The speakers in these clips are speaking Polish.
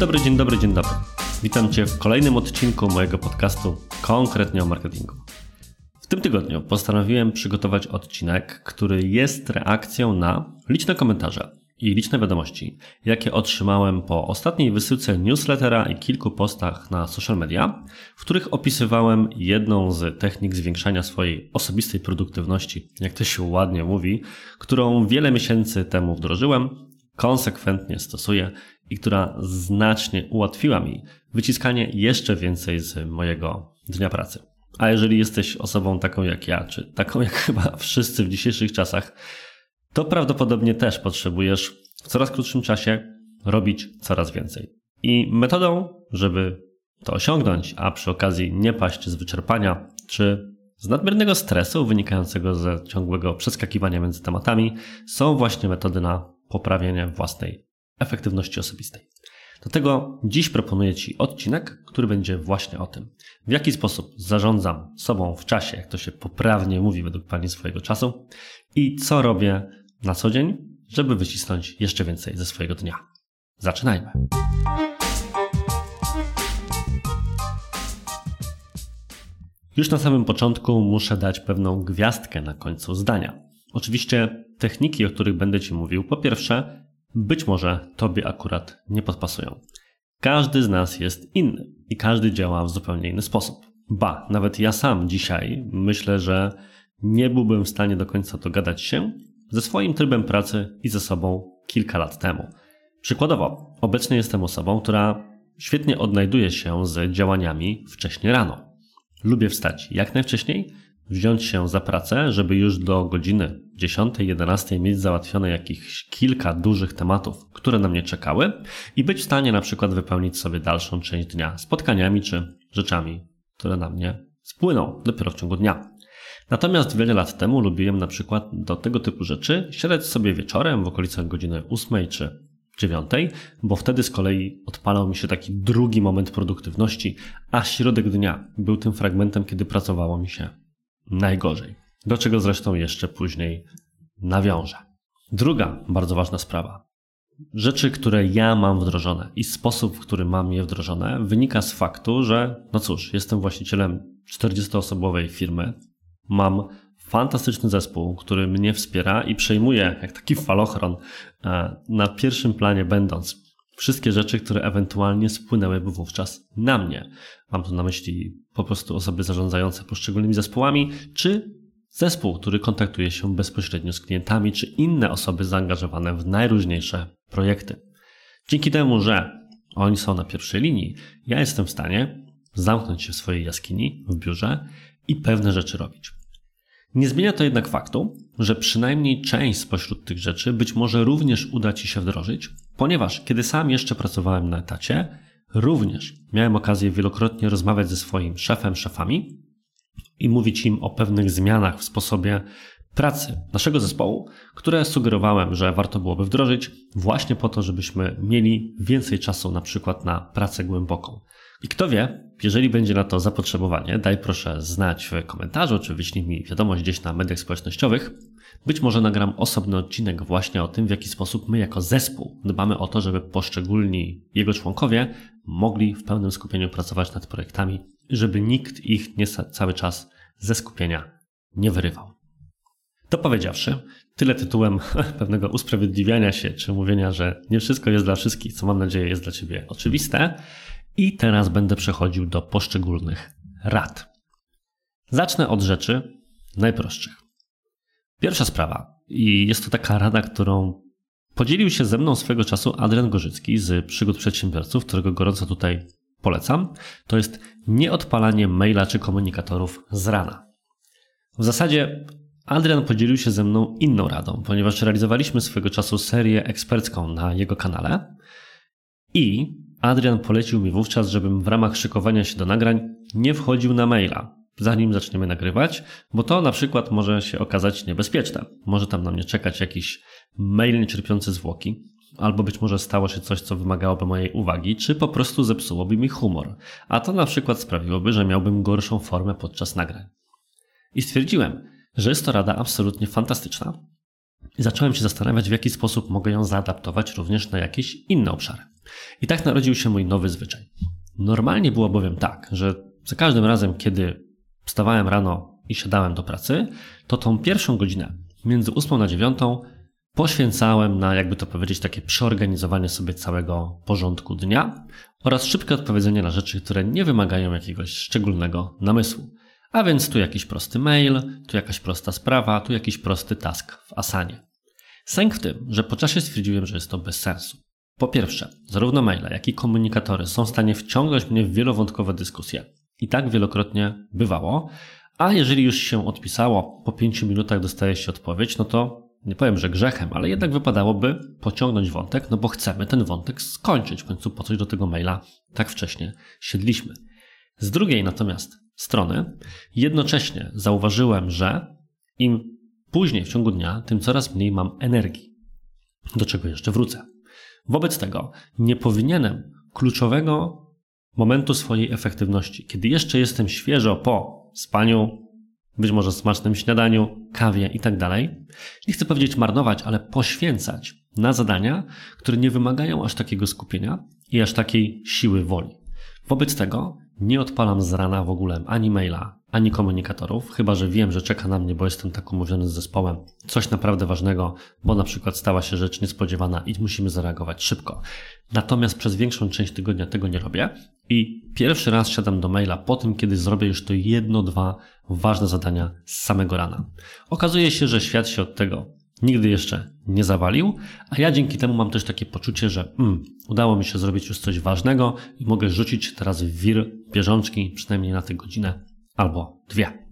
Dobry, dzień dobry, dzień dobry. Witam Cię w kolejnym odcinku mojego podcastu konkretnie o marketingu. W tym tygodniu postanowiłem przygotować odcinek, który jest reakcją na liczne komentarze i liczne wiadomości, jakie otrzymałem po ostatniej wysyłce newslettera i kilku postach na social media, w których opisywałem jedną z technik zwiększania swojej osobistej produktywności, jak to się ładnie mówi, którą wiele miesięcy temu wdrożyłem, konsekwentnie stosuję i która znacznie ułatwiła mi wyciskanie jeszcze więcej z mojego dnia pracy. A jeżeli jesteś osobą taką jak ja, czy taką jak chyba wszyscy w dzisiejszych czasach, to prawdopodobnie też potrzebujesz w coraz krótszym czasie robić coraz więcej. I metodą, żeby to osiągnąć, a przy okazji nie paść z wyczerpania czy z nadmiernego stresu wynikającego ze ciągłego przeskakiwania między tematami, są właśnie metody na poprawienie własnej efektywności osobistej. Dlatego dziś proponuję Ci odcinek, który będzie właśnie o tym, w jaki sposób zarządzam sobą w czasie, jak to się poprawnie mówi według Pani swojego czasu i co robię na co dzień, żeby wycisnąć jeszcze więcej ze swojego dnia. Zaczynajmy. Już na samym początku muszę dać pewną gwiazdkę na końcu zdania. Oczywiście techniki, o których będę Ci mówił, po pierwsze, być może Tobie akurat nie podpasują. Każdy z nas jest inny i każdy działa w zupełnie inny sposób. Ba, nawet ja sam dzisiaj myślę, że nie byłbym w stanie do końca dogadać się ze swoim trybem pracy i ze sobą kilka lat temu. Przykładowo, obecnie jestem osobą, która świetnie odnajduje się z działaniami wcześnie rano. Lubię wstać jak najwcześniej, wziąć się za pracę, żeby już do godziny 10-11 mieć załatwione jakieś kilka dużych tematów, które na mnie czekały i być w stanie na przykład wypełnić sobie dalszą część dnia spotkaniami czy rzeczami, które na mnie spłyną dopiero w ciągu dnia. Natomiast wiele lat temu lubiłem na przykład do tego typu rzeczy siadać sobie wieczorem w okolicach godziny 8 czy 9, bo wtedy z kolei odpalał mi się taki drugi moment produktywności, a środek dnia był tym fragmentem, kiedy pracowało mi się najgorzej. Do czego zresztą jeszcze później nawiążę. Druga bardzo ważna sprawa. Rzeczy, które ja mam wdrożone i sposób, w który mam je wdrożone, wynika z faktu, że, no cóż, jestem właścicielem 40-osobowej firmy, mam fantastyczny zespół, który mnie wspiera i przejmuje jak taki falochron e, na pierwszym planie będąc wszystkie rzeczy, które ewentualnie spłynęłyby wówczas na mnie. Mam tu na myśli po prostu osoby zarządzające poszczególnymi zespołami, czy zespół, który kontaktuje się bezpośrednio z klientami, czy inne osoby zaangażowane w najróżniejsze projekty. Dzięki temu, że oni są na pierwszej linii, ja jestem w stanie zamknąć się w swojej jaskini, w biurze i pewne rzeczy robić. Nie zmienia to jednak faktu, że przynajmniej część spośród tych rzeczy być może również uda Ci się wdrożyć, ponieważ kiedy sam jeszcze pracowałem na etacie, również miałem okazję wielokrotnie rozmawiać ze swoim szefem, szefami i mówić im o pewnych zmianach w sposobie pracy naszego zespołu, które sugerowałem, że warto byłoby wdrożyć właśnie po to, żebyśmy mieli więcej czasu na przykład na pracę głęboką. I kto wie, jeżeli będzie na to zapotrzebowanie, daj proszę znać w komentarzu, czy wyślij mi wiadomość gdzieś na mediach społecznościowych. Być może nagram osobny odcinek właśnie o tym, w jaki sposób my jako zespół dbamy o to, żeby poszczególni jego członkowie mogli w pełnym skupieniu pracować nad projektami, żeby nikt ich nie cały czas ze skupienia nie wyrywał. To powiedziawszy, tyle tytułem pewnego usprawiedliwiania się, czy mówienia, że nie wszystko jest dla wszystkich, co mam nadzieję jest dla Ciebie oczywiste. I teraz będę przechodził do poszczególnych rad. Zacznę od rzeczy najprostszych. Pierwsza sprawa, i jest to taka rada, którą podzielił się ze mną swego czasu Adrian Gorzycki z Przygód Przedsiębiorców, którego gorąco tutaj polecam, to jest nieodpalanie maila czy komunikatorów z rana. W zasadzie Adrian podzielił się ze mną inną radą, ponieważ realizowaliśmy swego czasu serię ekspercką na jego kanale i Adrian polecił mi wówczas, żebym w ramach szykowania się do nagrań nie wchodził na maila, zanim zaczniemy nagrywać, bo to na przykład może się okazać niebezpieczne. Może tam na mnie czekać jakiś mail niecierpiący zwłoki, albo być może stało się coś, co wymagałoby mojej uwagi, czy po prostu zepsułoby mi humor, a to na przykład sprawiłoby, że miałbym gorszą formę podczas nagrań. I stwierdziłem, że jest to rada absolutnie fantastyczna, zacząłem się zastanawiać, w jaki sposób mogę ją zaadaptować również na jakieś inne obszary. I tak narodził się mój nowy zwyczaj. Normalnie było bowiem tak, że za każdym razem, kiedy wstawałem rano i siadałem do pracy, to tą pierwszą godzinę między 8 na 9 poświęcałem na, jakby to powiedzieć, takie przeorganizowanie sobie całego porządku dnia oraz szybkie odpowiedzenie na rzeczy, które nie wymagają jakiegoś szczególnego namysłu. A więc tu jakiś prosty mail, tu jakaś prosta sprawa, tu jakiś prosty task w Asanie. Sęk w tym, że po czasie stwierdziłem, że jest to bez sensu. Po pierwsze, zarówno maile, jak i komunikatory są w stanie wciągnąć mnie w wielowątkowe dyskusje. I tak wielokrotnie bywało. A jeżeli już się odpisało, po pięciu minutach dostaje się odpowiedź, no to nie powiem, że grzechem, ale jednak wypadałoby pociągnąć wątek, no bo chcemy ten wątek skończyć. W końcu po coś do tego maila tak wcześnie siedliśmy. Z drugiej natomiast strony, jednocześnie zauważyłem, że im później w ciągu dnia, tym coraz mniej mam energii. Do czego jeszcze wrócę. Wobec tego nie powinienem kluczowego momentu swojej efektywności, kiedy jeszcze jestem świeżo po spaniu, być może smacznym śniadaniu, kawie itd. Tak nie chcę powiedzieć marnować, ale poświęcać na zadania, które nie wymagają aż takiego skupienia i aż takiej siły woli. Wobec tego nie odpalam z rana w ogóle ani maila, ani komunikatorów, chyba że wiem, że czeka na mnie, bo jestem tak umówiony z zespołem, coś naprawdę ważnego, bo na przykład stała się rzecz niespodziewana i musimy zareagować szybko. Natomiast przez większą część tygodnia tego nie robię i pierwszy raz siadam do maila po tym, kiedy zrobię już to jedno, dwa ważne zadania z samego rana. Okazuje się, że świat się od tego nigdy jeszcze nie zawalił, a ja dzięki temu mam też takie poczucie, że mm, udało mi się zrobić już coś ważnego i mogę rzucić teraz w wir bieżączki przynajmniej na tę godzinę albo dwie.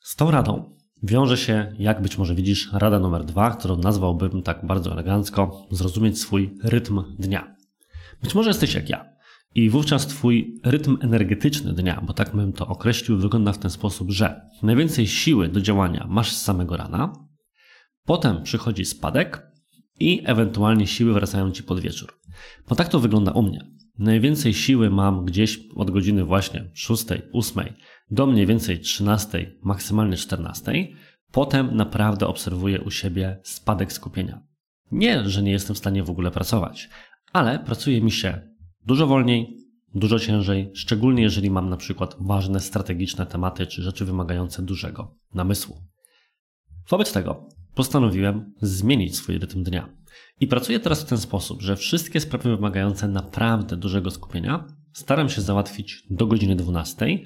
Z tą radą wiąże się, jak być może widzisz, rada numer dwa, którą nazwałbym tak bardzo elegancko, zrozumieć swój rytm dnia. Być może jesteś jak ja i wówczas Twój rytm energetyczny dnia, bo tak bym to określił, wygląda w ten sposób, że najwięcej siły do działania masz z samego rana, potem przychodzi spadek i ewentualnie siły wracają Ci pod wieczór. Bo tak to wygląda u mnie. Najwięcej siły mam gdzieś od godziny właśnie 6, 8 do mniej więcej 13, maksymalnie 14. Potem naprawdę obserwuję u siebie spadek skupienia. Nie, że nie jestem w stanie w ogóle pracować, ale pracuje mi się Dużo wolniej, dużo ciężej, szczególnie jeżeli mam na przykład ważne strategiczne tematy czy rzeczy wymagające dużego namysłu. Wobec tego postanowiłem zmienić swój rytm dnia. I pracuję teraz w ten sposób, że wszystkie sprawy wymagające naprawdę dużego skupienia staram się załatwić do godziny 12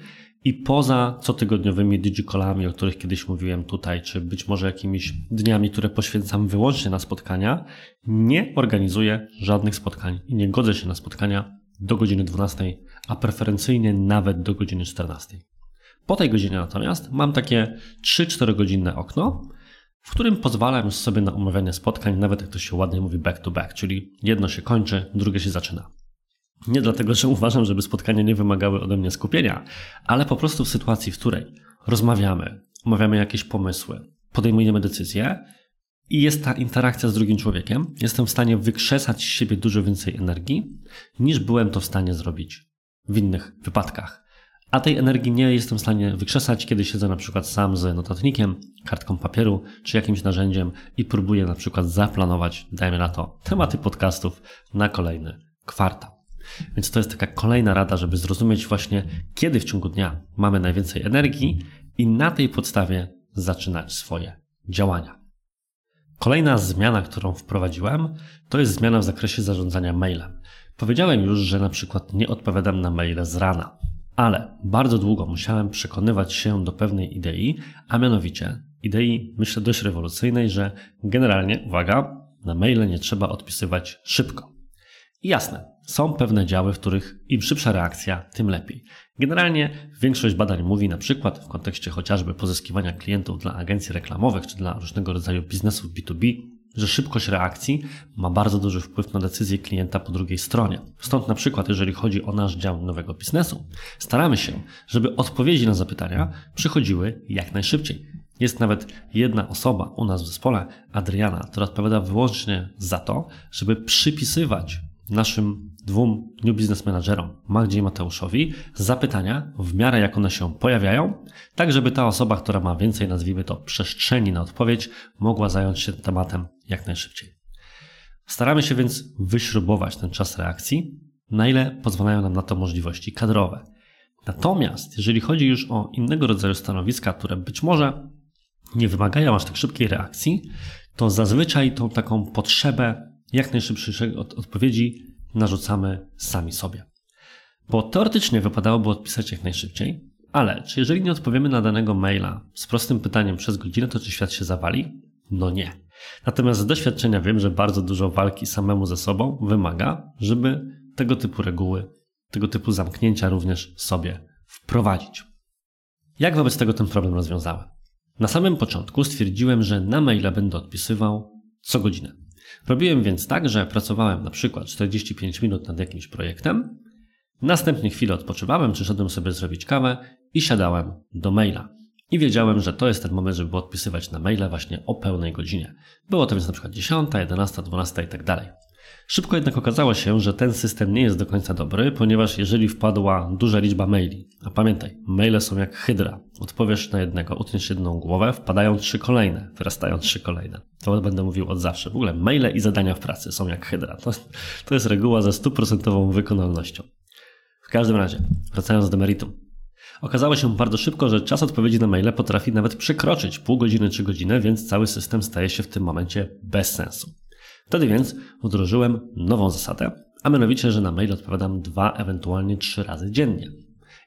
i poza cotygodniowymi digikolami, o których kiedyś mówiłem tutaj, czy być może jakimiś dniami, które poświęcam wyłącznie na spotkania, nie organizuję żadnych spotkań i nie godzę się na spotkania do godziny 12, a preferencyjnie nawet do godziny 14. Po tej godzinie natomiast mam takie 3-4 godzinne okno, w którym pozwalam sobie na umawianie spotkań, nawet jak to się ładnie mówi back to back, czyli jedno się kończy, drugie się zaczyna. Nie dlatego, że uważam, żeby spotkania nie wymagały ode mnie skupienia, ale po prostu w sytuacji, w której rozmawiamy, omawiamy jakieś pomysły, podejmujemy decyzje i jest ta interakcja z drugim człowiekiem, jestem w stanie wykrzesać z siebie dużo więcej energii, niż byłem to w stanie zrobić w innych wypadkach. A tej energii nie jestem w stanie wykrzesać, kiedy siedzę na przykład sam z notatnikiem, kartką papieru czy jakimś narzędziem i próbuję na przykład zaplanować, dajmy na to, tematy podcastów na kolejny kwartał. Więc to jest taka kolejna rada, żeby zrozumieć właśnie, kiedy w ciągu dnia mamy najwięcej energii i na tej podstawie zaczynać swoje działania. Kolejna zmiana, którą wprowadziłem, to jest zmiana w zakresie zarządzania mailem. Powiedziałem już, że na przykład nie odpowiadam na maile z rana, ale bardzo długo musiałem przekonywać się do pewnej idei, a mianowicie idei, myślę, dość rewolucyjnej, że generalnie, uwaga, na maile nie trzeba odpisywać szybko. I jasne, są pewne działy, w których im szybsza reakcja, tym lepiej. Generalnie większość badań mówi na przykład w kontekście chociażby pozyskiwania klientów dla agencji reklamowych czy dla różnego rodzaju biznesów B2B, że szybkość reakcji ma bardzo duży wpływ na decyzję klienta po drugiej stronie. Stąd na przykład, jeżeli chodzi o nasz dział nowego biznesu, staramy się, żeby odpowiedzi na zapytania przychodziły jak najszybciej. Jest nawet jedna osoba u nas w zespole, Adriana, która odpowiada wyłącznie za to, żeby przypisywać naszym dwóm New Business Managerom, Magdzie i Mateuszowi, zapytania w miarę jak one się pojawiają, tak żeby ta osoba, która ma więcej, nazwijmy to, przestrzeni na odpowiedź, mogła zająć się tematem jak najszybciej. Staramy się więc wyśrubować ten czas reakcji, na ile pozwalają nam na to możliwości kadrowe. Natomiast jeżeli chodzi już o innego rodzaju stanowiska, które być może nie wymagają aż tak szybkiej reakcji, to zazwyczaj tą taką potrzebę jak najszybszej odpowiedzi narzucamy sami sobie. Bo teoretycznie wypadałoby odpisać jak najszybciej, ale czy jeżeli nie odpowiemy na danego maila z prostym pytaniem przez godzinę, to czy świat się zawali? No nie. Natomiast z doświadczenia wiem, że bardzo dużo walki samemu ze sobą wymaga, żeby tego typu reguły, tego typu zamknięcia również sobie wprowadzić. Jak wobec tego ten problem rozwiązałem? Na samym początku stwierdziłem, że na maila będę odpisywał co godzinę. Robiłem więc tak, że pracowałem na przykład 45 minut nad jakimś projektem, następnie chwilę odpoczywałem, przyszedłem sobie zrobić kawę i siadałem do maila. I wiedziałem, że to jest ten moment, żeby odpisywać na maile właśnie o pełnej godzinie. Było to więc na przykład 10, 11, 12 i tak dalej. Szybko jednak okazało się, że ten system nie jest do końca dobry, ponieważ jeżeli wpadła duża liczba maili, a pamiętaj, maile są jak hydra, odpowiesz na jednego, utniesz jedną głowę, wpadają trzy kolejne, wyrastają trzy kolejne. To będę mówił od zawsze. W ogóle maile i zadania w pracy są jak hydra. To, to jest reguła ze stuprocentową wykonalnością. W każdym razie, wracając do meritum. Okazało się bardzo szybko, że czas odpowiedzi na maile potrafi nawet przekroczyć pół godziny czy godzinę, więc cały system staje się w tym momencie bez sensu. Wtedy więc wdrożyłem nową zasadę, a mianowicie, że na mail odpowiadam dwa, ewentualnie trzy razy dziennie.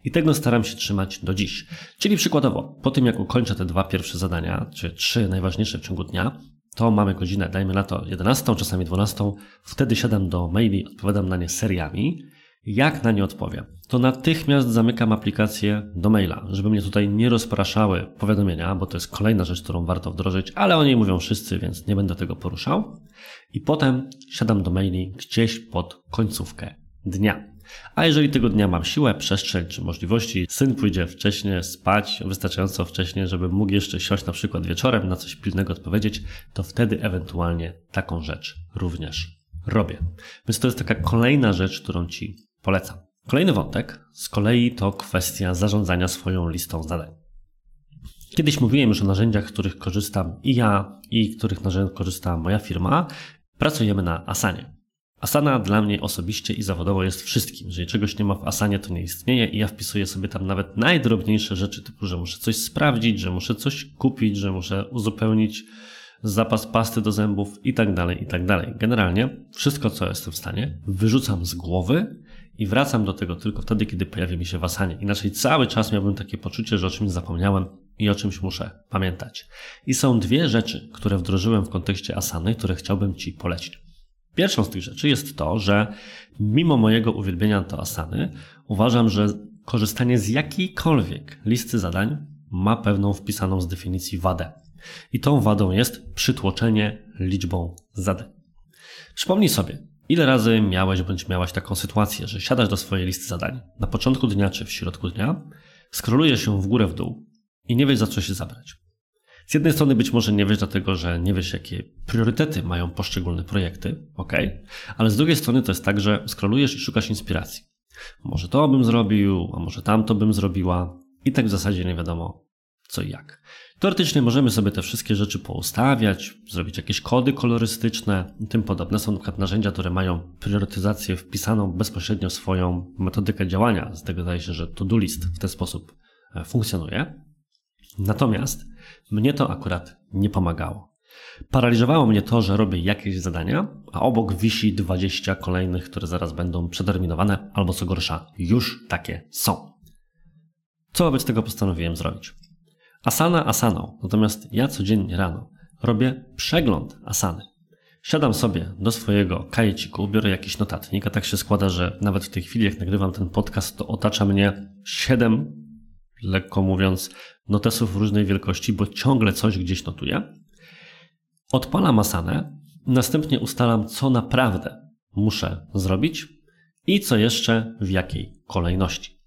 I tego staram się trzymać do dziś. Czyli przykładowo, po tym jak ukończę te dwa pierwsze zadania, czy trzy najważniejsze w ciągu dnia, to mamy godzinę, dajmy na to 11, czasami 12, wtedy siadam do maili, odpowiadam na nie seriami jak na nie odpowiem? To natychmiast zamykam aplikację do maila, żeby mnie tutaj nie rozpraszały powiadomienia, bo to jest kolejna rzecz, którą warto wdrożyć, ale o niej mówią wszyscy, więc nie będę tego poruszał. I potem siadam do maili gdzieś pod końcówkę dnia. A jeżeli tego dnia mam siłę, przestrzeń czy możliwości, syn pójdzie wcześniej spać, wystarczająco wcześnie, żeby mógł jeszcze siąść na przykład wieczorem na coś pilnego odpowiedzieć, to wtedy ewentualnie taką rzecz również robię. Więc to jest taka kolejna rzecz, którą Ci Polecam. Kolejny wątek z kolei to kwestia zarządzania swoją listą zadań. Kiedyś mówiłem już o narzędziach, których korzystam i ja, i których narzędzi korzysta moja firma. Pracujemy na Asanie. Asana dla mnie osobiście i zawodowo jest wszystkim. Jeżeli czegoś nie ma w Asanie, to nie istnieje i ja wpisuję sobie tam nawet najdrobniejsze rzeczy, typu, że muszę coś sprawdzić, że muszę coś kupić, że muszę uzupełnić zapas pasty do zębów i tak dalej, i tak dalej. Generalnie wszystko, co jestem w stanie, wyrzucam z głowy i wracam do tego tylko wtedy, kiedy pojawi mi się w asanie. Inaczej cały czas miałbym takie poczucie, że o czymś zapomniałem i o czymś muszę pamiętać. I są dwie rzeczy, które wdrożyłem w kontekście asany, które chciałbym Ci polecić. Pierwszą z tych rzeczy jest to, że mimo mojego uwielbienia do asany, uważam, że korzystanie z jakiejkolwiek listy zadań ma pewną wpisaną z definicji wadę. I tą wadą jest przytłoczenie liczbą zadań. Przypomnij sobie, Ile razy miałeś bądź miałaś taką sytuację, że siadasz do swojej listy zadań na początku dnia czy w środku dnia, skrolujesz się w górę w dół i nie wiesz za co się zabrać. Z jednej strony być może nie wiesz dlatego, że nie wiesz jakie priorytety mają poszczególne projekty, ok, ale z drugiej strony to jest tak, że skrolujesz i szukasz inspiracji. Może to bym zrobił, a może tamto bym zrobiła i tak w zasadzie nie wiadomo co i jak. Teoretycznie możemy sobie te wszystkie rzeczy poustawiać, zrobić jakieś kody kolorystyczne tym podobne. Są na przykład narzędzia, które mają priorytetyzację wpisaną bezpośrednio w swoją metodykę działania. Z tego zdaje się, że to-do list w ten sposób e, funkcjonuje. Natomiast mnie to akurat nie pomagało. Paraliżowało mnie to, że robię jakieś zadania, a obok wisi 20 kolejnych, które zaraz będą przeterminowane, albo co gorsza, już takie są. Co wobec tego postanowiłem zrobić? Asana asaną, natomiast ja codziennie rano robię przegląd asany. Siadam sobie do swojego kajeciku, biorę jakiś notatnik, a tak się składa, że nawet w tej chwili, jak nagrywam ten podcast, to otacza mnie siedem, lekko mówiąc, notesów różnej wielkości, bo ciągle coś gdzieś notuję. Odpalam asanę, następnie ustalam, co naprawdę muszę zrobić i co jeszcze w jakiej kolejności.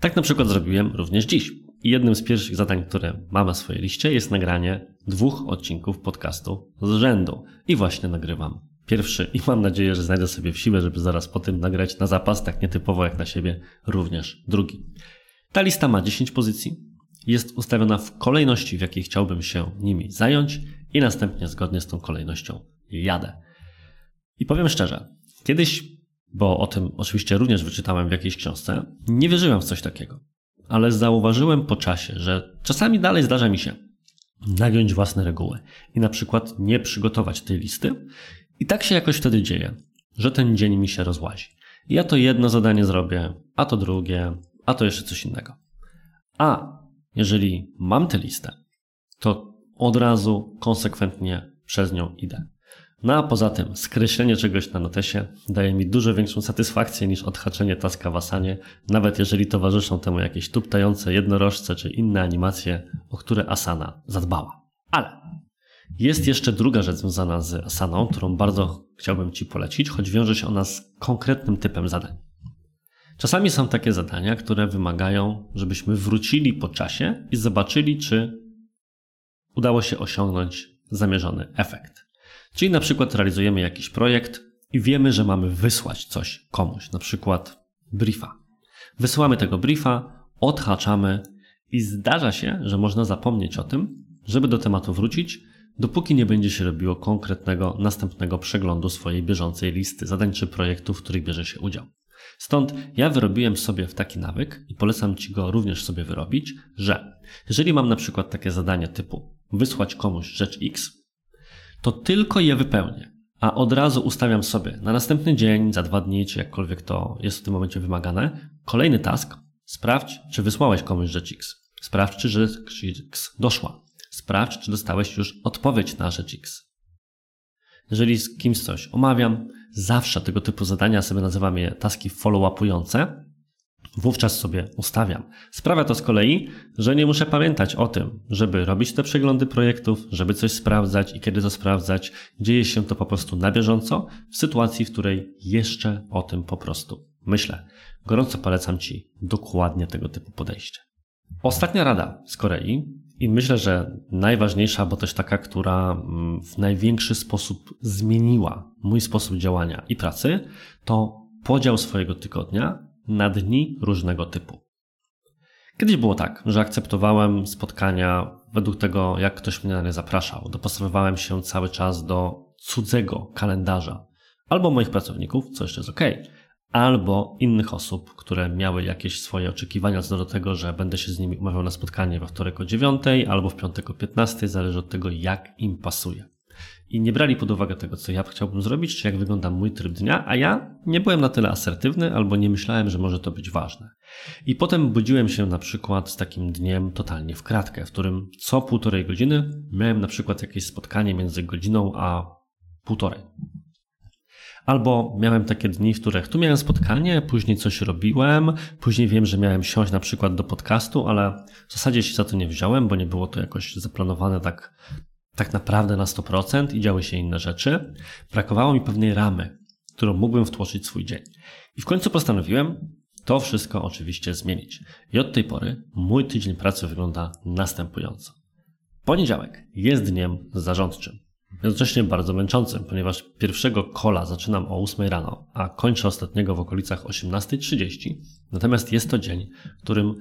Tak na przykład zrobiłem również dziś. I jednym z pierwszych zadań, które mam na swojej liście, jest nagranie dwóch odcinków podcastu z rzędu. I właśnie nagrywam pierwszy i mam nadzieję, że znajdę sobie w siłę, żeby zaraz po tym nagrać na zapas, tak nietypowo jak na siebie, również drugi. Ta lista ma 10 pozycji, jest ustawiona w kolejności, w jakiej chciałbym się nimi zająć i następnie zgodnie z tą kolejnością jadę. I powiem szczerze, kiedyś, bo o tym oczywiście również wyczytałem w jakiejś książce, nie wierzyłem w coś takiego, ale zauważyłem po czasie, że czasami dalej zdarza mi się nagiąć własne reguły i na przykład nie przygotować tej listy. I tak się jakoś wtedy dzieje, że ten dzień mi się rozłazi. Ja to jedno zadanie zrobię, a to drugie, a to jeszcze coś innego. A jeżeli mam tę listę, to od razu konsekwentnie przez nią idę. No a poza tym, skreślenie czegoś na notesie daje mi dużo większą satysfakcję niż odhaczenie taska w Asanie, nawet jeżeli towarzyszą temu jakieś tuptające jednorożce czy inne animacje, o które Asana zadbała. Ale jest jeszcze druga rzecz związana z Asaną, którą bardzo chciałbym Ci polecić, choć wiąże się ona z konkretnym typem zadań. Czasami są takie zadania, które wymagają, żebyśmy wrócili po czasie i zobaczyli, czy udało się osiągnąć zamierzony efekt. Czyli na przykład realizujemy jakiś projekt i wiemy, że mamy wysłać coś komuś, na przykład briefa. Wysyłamy tego briefa, odhaczamy i zdarza się, że można zapomnieć o tym, żeby do tematu wrócić, dopóki nie będzie się robiło konkretnego następnego przeglądu swojej bieżącej listy zadań czy projektów, w których bierze się udział. Stąd ja wyrobiłem sobie w taki nawyk i polecam Ci go również sobie wyrobić, że jeżeli mam na przykład takie zadanie typu wysłać komuś rzecz X, to tylko je wypełnię, a od razu ustawiam sobie na następny dzień, za dwa dni, czy jakkolwiek to jest w tym momencie wymagane, kolejny task, sprawdź, czy wysłałeś komuś rzecz X. Sprawdź, czy rzecz X doszła. Sprawdź, czy dostałeś już odpowiedź na rzecz X. Jeżeli z kimś coś omawiam, zawsze tego typu zadania sobie nazywam je taski follow-upujące, wówczas sobie ustawiam. Sprawia to z kolei, że nie muszę pamiętać o tym, żeby robić te przeglądy projektów, żeby coś sprawdzać i kiedy to sprawdzać. Dzieje się to po prostu na bieżąco, w sytuacji, w której jeszcze o tym po prostu myślę. Gorąco polecam Ci dokładnie tego typu podejście. Ostatnia rada z Korei i myślę, że najważniejsza, bo też taka, która mm, w największy sposób zmieniła mój sposób działania i pracy, to podział swojego tygodnia na dni różnego typu. Kiedyś było tak, że akceptowałem spotkania według tego, jak ktoś mnie na nie zapraszał. Dopasowywałem się cały czas do cudzego kalendarza albo moich pracowników, co jeszcze jest ok, albo innych osób, które miały jakieś swoje oczekiwania co do tego, że będę się z nimi umawiał na spotkanie we wtorek o 9 albo w piątek o 15, zależy od tego, jak im pasuje. I nie brali pod uwagę tego, co ja chciałbym zrobić, czy jak wygląda mój tryb dnia, a ja nie byłem na tyle asertywny albo nie myślałem, że może to być ważne. I potem budziłem się na przykład z takim dniem totalnie w kratkę, w którym co półtorej godziny miałem na przykład jakieś spotkanie między godziną a półtorej. Albo miałem takie dni, w których tu miałem spotkanie, później coś robiłem, później wiem, że miałem siąść na przykład do podcastu, ale w zasadzie się za to nie wziąłem, bo nie było to jakoś zaplanowane tak, tak naprawdę na 100% i działy się inne rzeczy. Brakowało mi pewnej ramy, którą mógłbym wtłoczyć swój dzień. I w końcu postanowiłem to wszystko oczywiście zmienić. I od tej pory mój tydzień pracy wygląda następująco. Poniedziałek jest dniem zarządczym. Jednocześnie bardzo męczącym, ponieważ pierwszego kola zaczynam o 8 rano, a kończę ostatniego w okolicach 18.30. Natomiast jest to dzień, w którym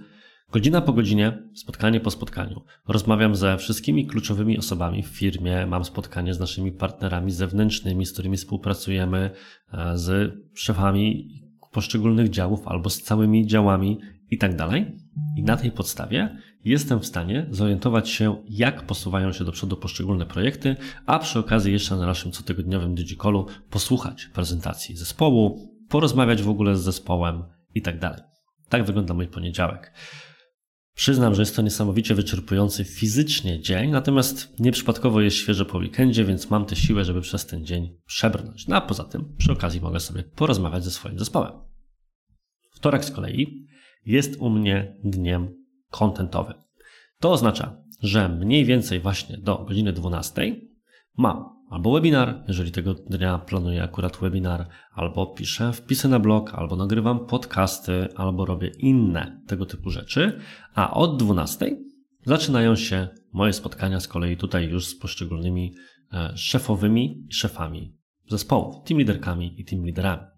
godzina po godzinie, spotkanie po spotkaniu, rozmawiam ze wszystkimi kluczowymi osobami w firmie, mam spotkanie z naszymi partnerami zewnętrznymi, z którymi współpracujemy, e, z szefami poszczególnych działów albo z całymi działami i tak. I na tej podstawie jestem w stanie zorientować się, jak posuwają się do przodu poszczególne projekty, a przy okazji jeszcze na naszym cotygodniowym Digicallu posłuchać prezentacji zespołu, porozmawiać w ogóle z zespołem i tak. Tak wygląda mój poniedziałek. Przyznam, że jest to niesamowicie wyczerpujący fizycznie dzień, natomiast nieprzypadkowo jest świeże po weekendzie, więc mam tę siłę, żeby przez ten dzień przebrnąć. No a poza tym, przy okazji mogę sobie porozmawiać ze swoim zespołem. Wtorek z kolei jest u mnie dniem kontentowym. To oznacza, że mniej więcej właśnie do godziny 12 mam albo webinar, jeżeli tego dnia planuję akurat webinar, albo piszę wpisy na blog, albo nagrywam podcasty, albo robię inne tego typu rzeczy, a od 12 zaczynają się moje spotkania z kolei tutaj już z poszczególnymi e, szefowymi i szefami zespołów, team liderkami i team liderami.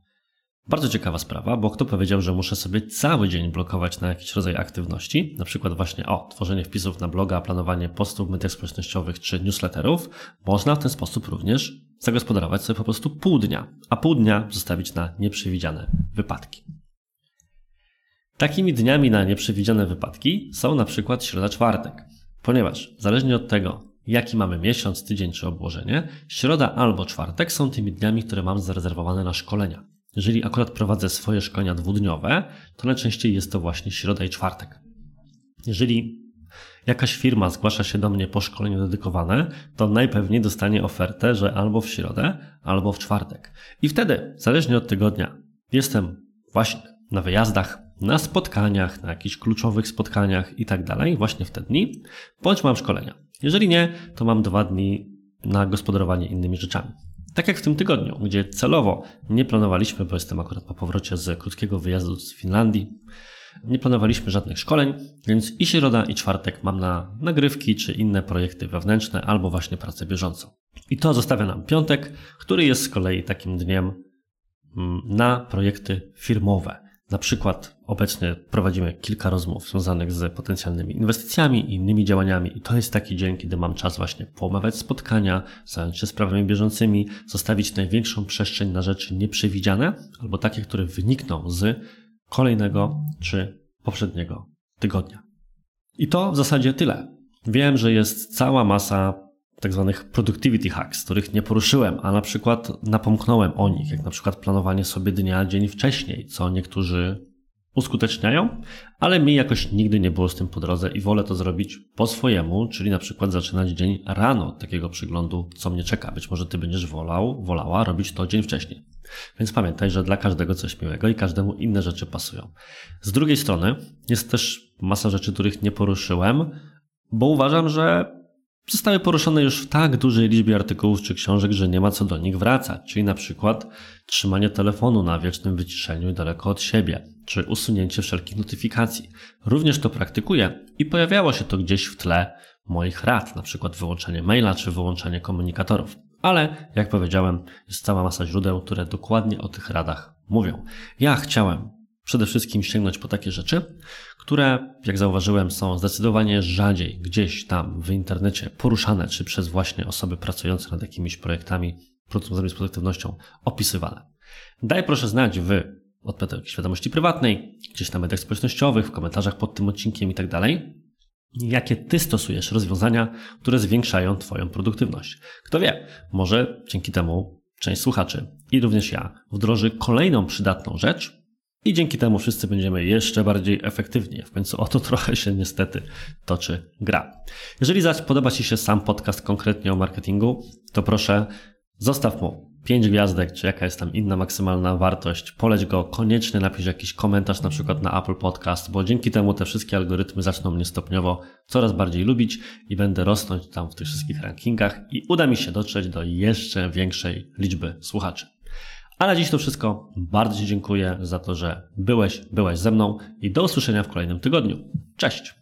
Bardzo ciekawa sprawa, bo kto powiedział, że muszę sobie cały dzień blokować na jakiś rodzaj aktywności, na przykład właśnie o tworzenie wpisów na bloga, planowanie postów w mediach społecznościowych czy newsletterów, można w ten sposób również zagospodarować sobie po prostu pół dnia, a pół dnia zostawić na nieprzewidziane wypadki. Takimi dniami na nieprzewidziane wypadki są na przykład środa, czwartek, ponieważ zależnie od tego, jaki mamy miesiąc, tydzień czy obłożenie, środa albo czwartek są tymi dniami, które mam zarezerwowane na szkolenia. Jeżeli akurat prowadzę swoje szkolenia dwudniowe, to najczęściej jest to właśnie środa i czwartek. Jeżeli jakaś firma zgłasza się do mnie po szkoleniu dedykowane, to najpewniej dostanie ofertę, że albo w środę, albo w czwartek. I wtedy, zależnie od tygodnia, jestem właśnie na wyjazdach, na spotkaniach, na jakichś kluczowych spotkaniach i tak dalej, właśnie w te dni, bądź mam szkolenia. Jeżeli nie, to mam dwa dni na gospodarowanie innymi rzeczami. Tak jak w tym tygodniu, gdzie celowo nie planowaliśmy, bo jestem akurat po powrocie z krótkiego wyjazdu z Finlandii, nie planowaliśmy żadnych szkoleń, więc i środa, i czwartek mam na nagrywki czy inne projekty wewnętrzne, albo właśnie pracę bieżącą. I to zostawia nam piątek, który jest z kolei takim dniem mm, na projekty firmowe. Na przykład obecnie prowadzimy kilka rozmów związanych z potencjalnymi inwestycjami i innymi działaniami i to jest taki dzień, kiedy mam czas właśnie poomawiać spotkania, zająć się sprawami bieżącymi, zostawić największą przestrzeń na rzeczy nieprzewidziane albo takie, które wynikną z kolejnego czy poprzedniego tygodnia. I to w zasadzie tyle. Wiem, że jest cała masa tak zwanych productivity hacks, których nie poruszyłem, a na przykład napomknąłem o nich, jak na przykład planowanie sobie dnia dzień wcześniej, co niektórzy uskuteczniają, ale mi jakoś nigdy nie było z tym po drodze i wolę to zrobić po swojemu, czyli na przykład zaczynać dzień rano takiego przyglądu, co mnie czeka. Być może ty będziesz wolał, wolała robić to dzień wcześniej. Więc pamiętaj, że dla każdego coś miłego i każdemu inne rzeczy pasują. Z drugiej strony jest też masa rzeczy, których nie poruszyłem, bo uważam, że zostały poruszone już w tak dużej liczbie artykułów czy książek, że nie ma co do nich wracać, czyli na przykład trzymanie telefonu na wiecznym wyciszeniu daleko od siebie, czy usunięcie wszelkich notyfikacji. Również to praktykuję i pojawiało się to gdzieś w tle moich rad, na przykład wyłączenie maila czy wyłączenie komunikatorów. Ale, jak powiedziałem, jest cała masa źródeł, które dokładnie o tych radach mówią. Ja chciałem przede wszystkim sięgnąć po takie rzeczy, które, jak zauważyłem, są zdecydowanie rzadziej gdzieś tam w internecie poruszane, czy przez właśnie osoby pracujące nad jakimiś projektami związanymi z produktywnością opisywane. Daj proszę znać w odpytach świadomości prywatnej, gdzieś na mediach społecznościowych, w komentarzach pod tym odcinkiem i tak dalej, jakie ty stosujesz rozwiązania, które zwiększają Twoją produktywność. Kto wie, może dzięki temu część słuchaczy i również ja wdroży kolejną przydatną rzecz, i dzięki temu wszyscy będziemy jeszcze bardziej efektywni. W końcu o to trochę się niestety toczy gra. Jeżeli zaś podoba Ci się sam podcast konkretnie o marketingu, to proszę zostaw mu 5 gwiazdek, czy jaka jest tam inna maksymalna wartość. Poleć go, koniecznie napisz jakiś komentarz na przykład na Apple Podcast, bo dzięki temu te wszystkie algorytmy zaczną mnie stopniowo coraz bardziej lubić i będę rosnąć tam w tych wszystkich rankingach i uda mi się dotrzeć do jeszcze większej liczby słuchaczy. A na dziś to wszystko. Bardzo Ci dziękuję za to, że byłeś, byłaś ze mną i do usłyszenia w kolejnym tygodniu. Cześć!